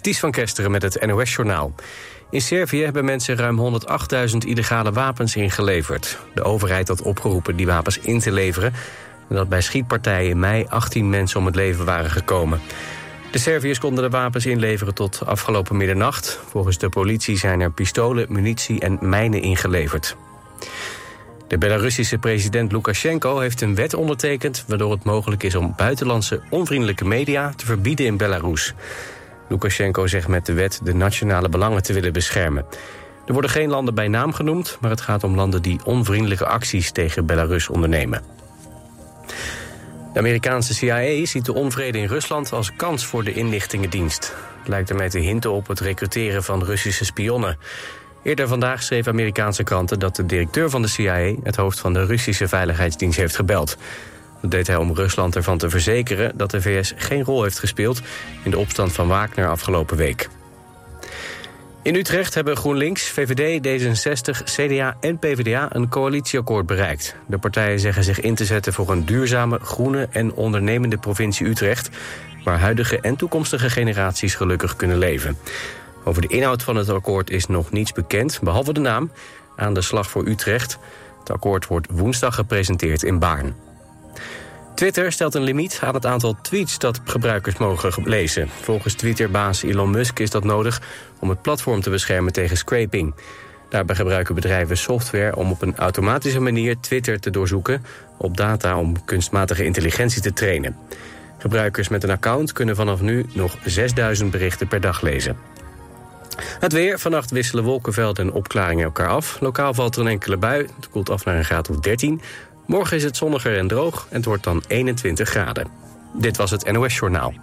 Ties van Kesteren met het NOS-journaal. In Servië hebben mensen ruim 108.000 illegale wapens ingeleverd. De overheid had opgeroepen die wapens in te leveren... nadat bij schietpartijen in mei 18 mensen om het leven waren gekomen. De Serviërs konden de wapens inleveren tot afgelopen middernacht. Volgens de politie zijn er pistolen, munitie en mijnen ingeleverd. De Belarussische president Lukashenko heeft een wet ondertekend... waardoor het mogelijk is om buitenlandse onvriendelijke media te verbieden in Belarus. Lukashenko zegt met de wet de nationale belangen te willen beschermen. Er worden geen landen bij naam genoemd, maar het gaat om landen die onvriendelijke acties tegen Belarus ondernemen. De Amerikaanse CIA ziet de onvrede in Rusland als kans voor de inlichtingendienst. Het lijkt ermee te hinten op het recruteren van Russische spionnen. Eerder vandaag schreven Amerikaanse kranten dat de directeur van de CIA... het hoofd van de Russische Veiligheidsdienst heeft gebeld. Dat deed hij om Rusland ervan te verzekeren dat de VS geen rol heeft gespeeld... in de opstand van Wagner afgelopen week. In Utrecht hebben GroenLinks, VVD, D66, CDA en PvdA een coalitieakkoord bereikt. De partijen zeggen zich in te zetten voor een duurzame, groene en ondernemende provincie Utrecht... waar huidige en toekomstige generaties gelukkig kunnen leven. Over de inhoud van het akkoord is nog niets bekend, behalve de naam... aan de slag voor Utrecht. Het akkoord wordt woensdag gepresenteerd in Baarn. Twitter stelt een limiet aan het aantal tweets dat gebruikers mogen lezen. Volgens Twitterbaas Elon Musk is dat nodig om het platform te beschermen tegen scraping. Daarbij gebruiken bedrijven software om op een automatische manier Twitter te doorzoeken... op data om kunstmatige intelligentie te trainen. Gebruikers met een account kunnen vanaf nu nog 6000 berichten per dag lezen. Het weer. Vannacht wisselen wolkenvelden en opklaringen elkaar af. Lokaal valt er een enkele bui. Het koelt af naar een graad of 13. Morgen is het zonniger en droog en het wordt dan 21 graden. Dit was het NOS Journaal.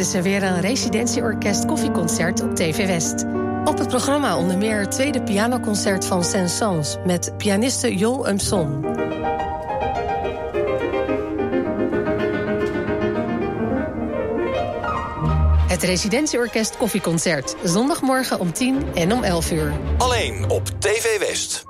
Is er weer een residentieorkest koffieconcert op TV West. Op het programma onder meer het tweede pianoconcert van Saint-Saëns... met pianiste Jo Umson. Het Residentieorkest Koffieconcert. Zondagmorgen om 10 en om 11 uur. Alleen op TV West.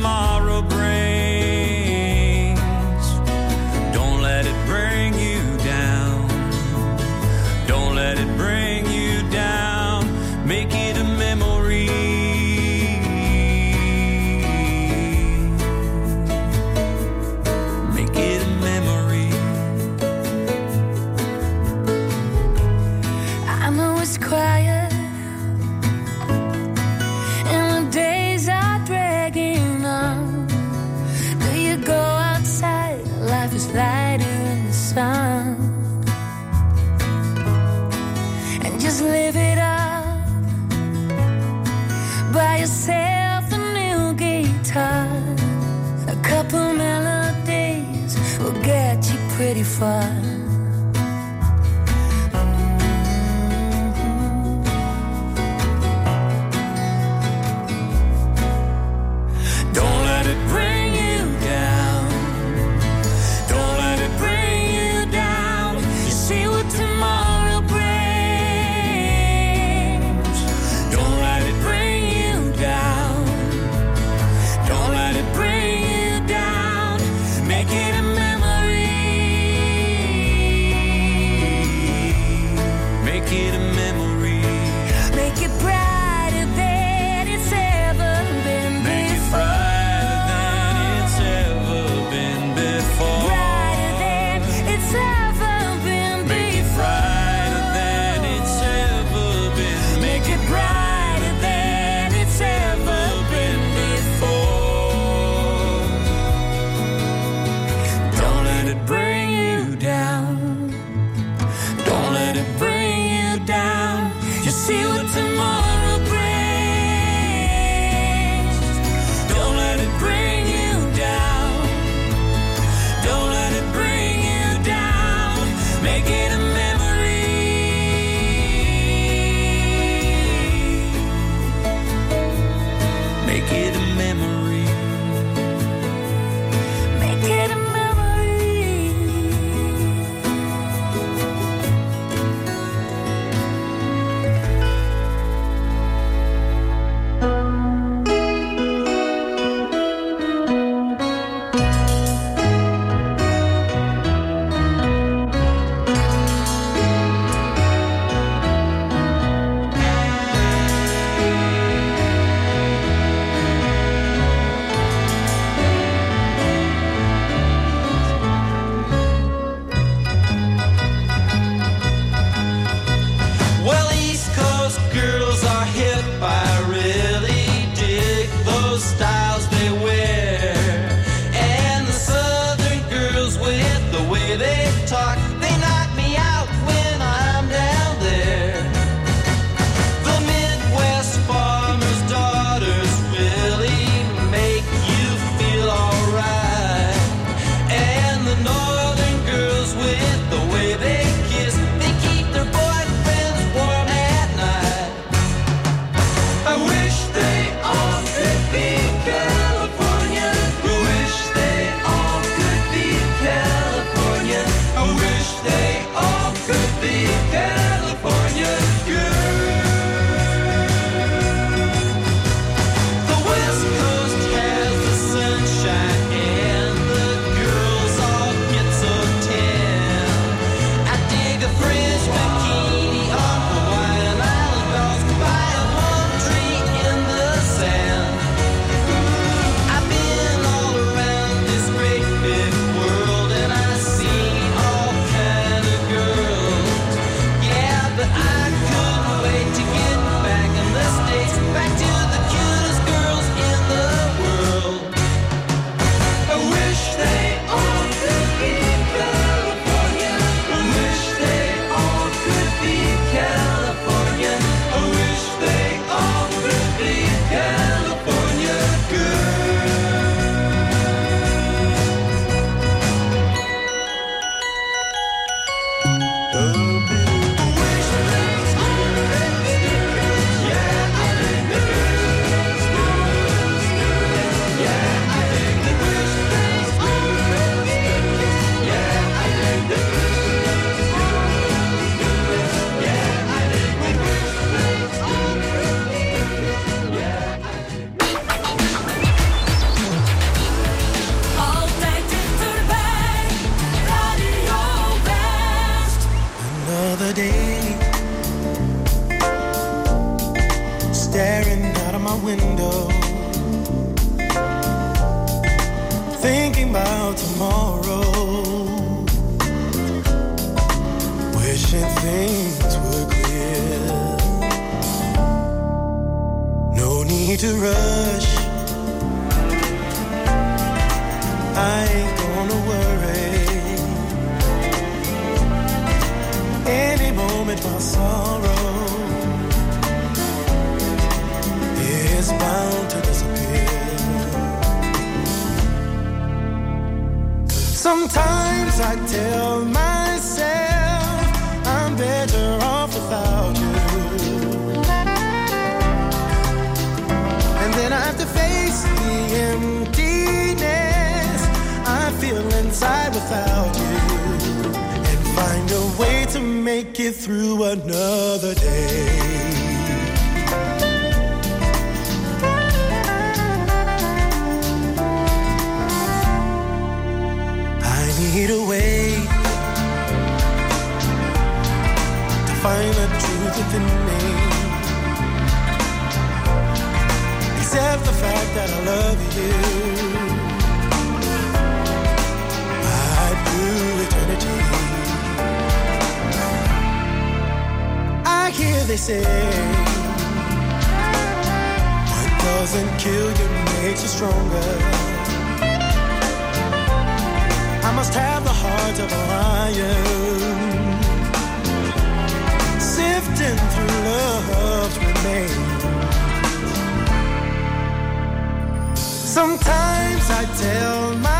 See I tell myself I'm better off without you. And then I have to face the emptiness I feel inside without you. And find a way to make it through another day. within me. Except the fact that I love you. My blue eternity. I hear they say, What doesn't kill you makes you stronger. I must have the heart of a lion. Sometimes I tell my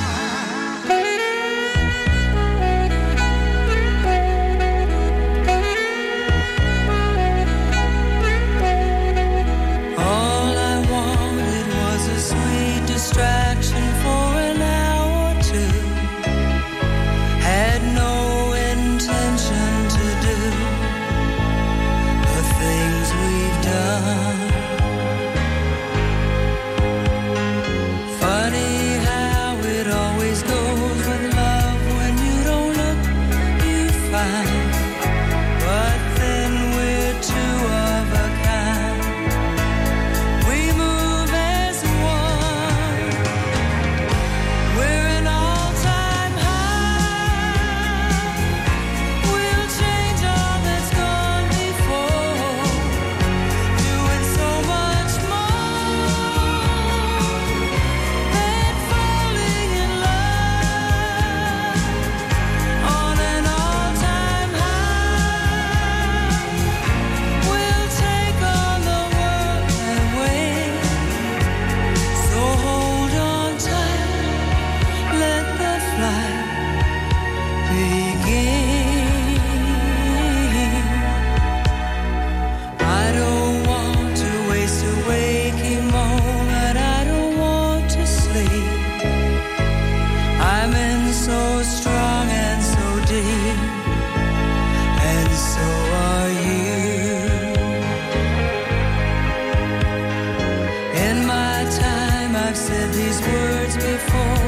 I've said these words before.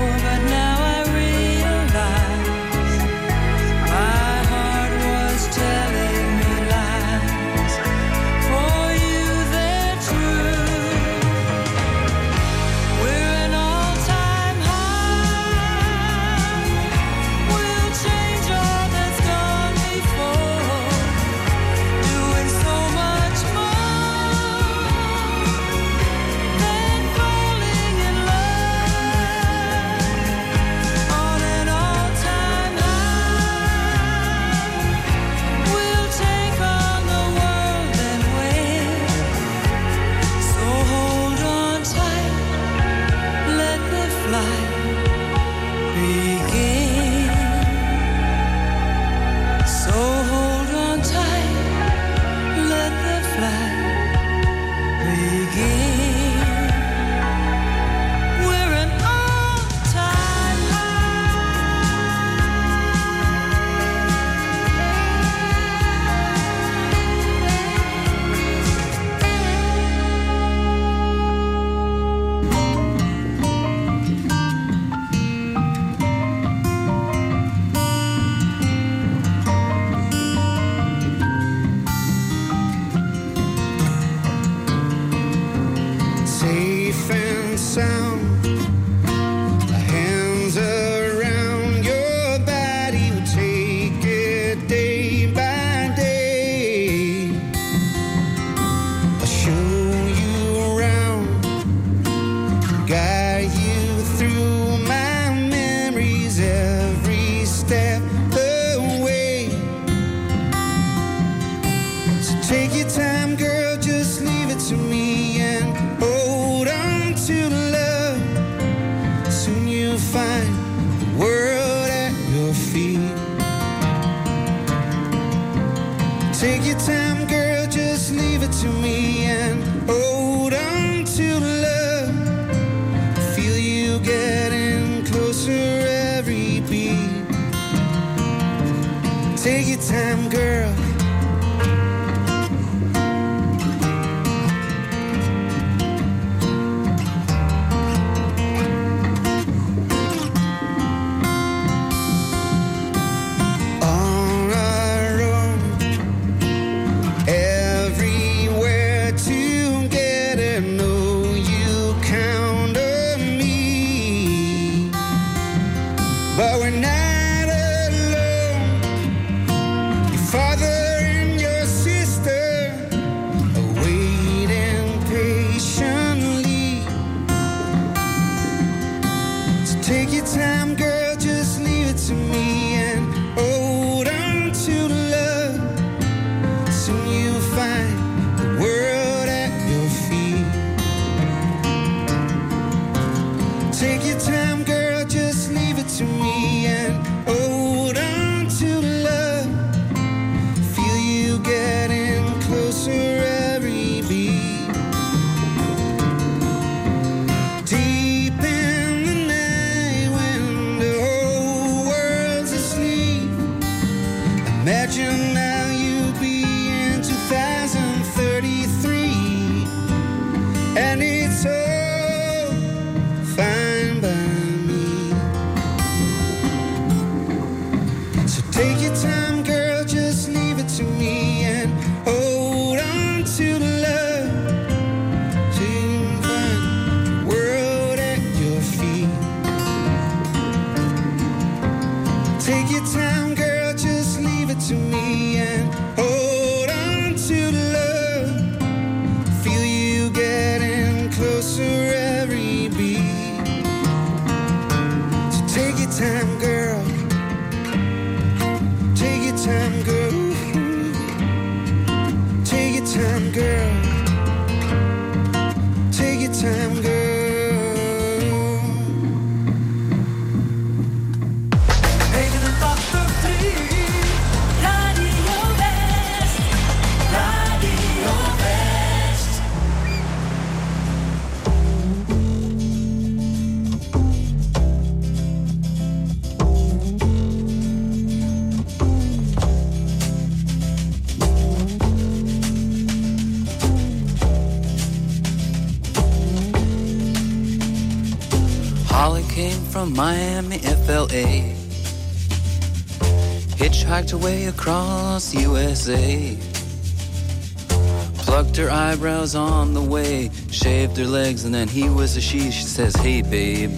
Her legs, and then he was a she. She says, Hey, babe,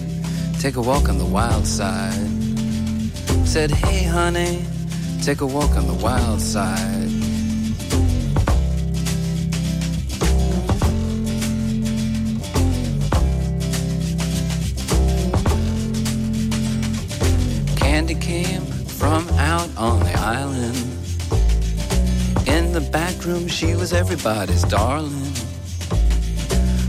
take a walk on the wild side. Said, Hey, honey, take a walk on the wild side. Candy came from out on the island. In the back room, she was everybody's darling.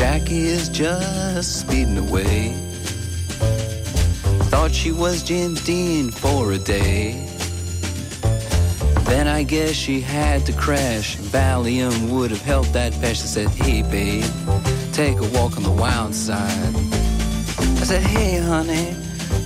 Jackie is just speeding away. Thought she was James Dean for a day. Then I guess she had to crash. Valium would have helped that patch. Said, Hey, babe, take a walk on the wild side. I said, Hey, honey,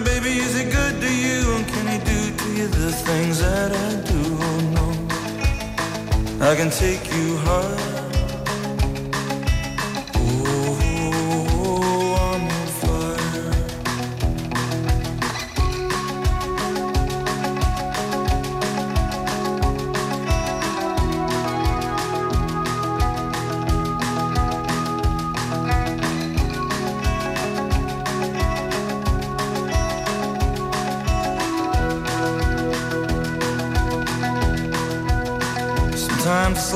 Tell baby, is it good to you? And can he do to you the things that I do? Oh, no. I can take you high.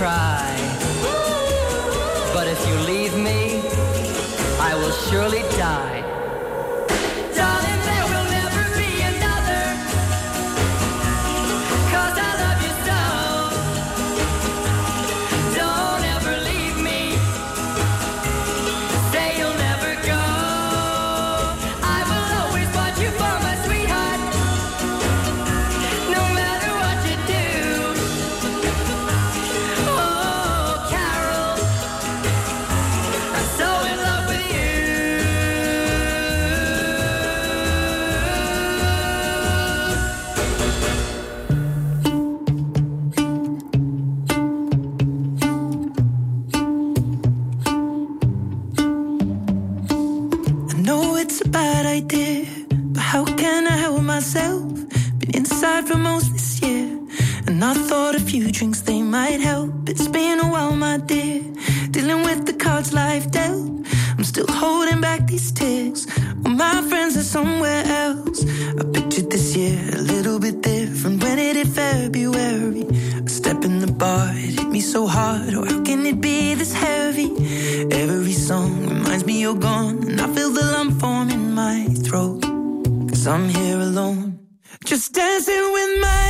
Cry. But if you leave me, I will surely die. just dancing with my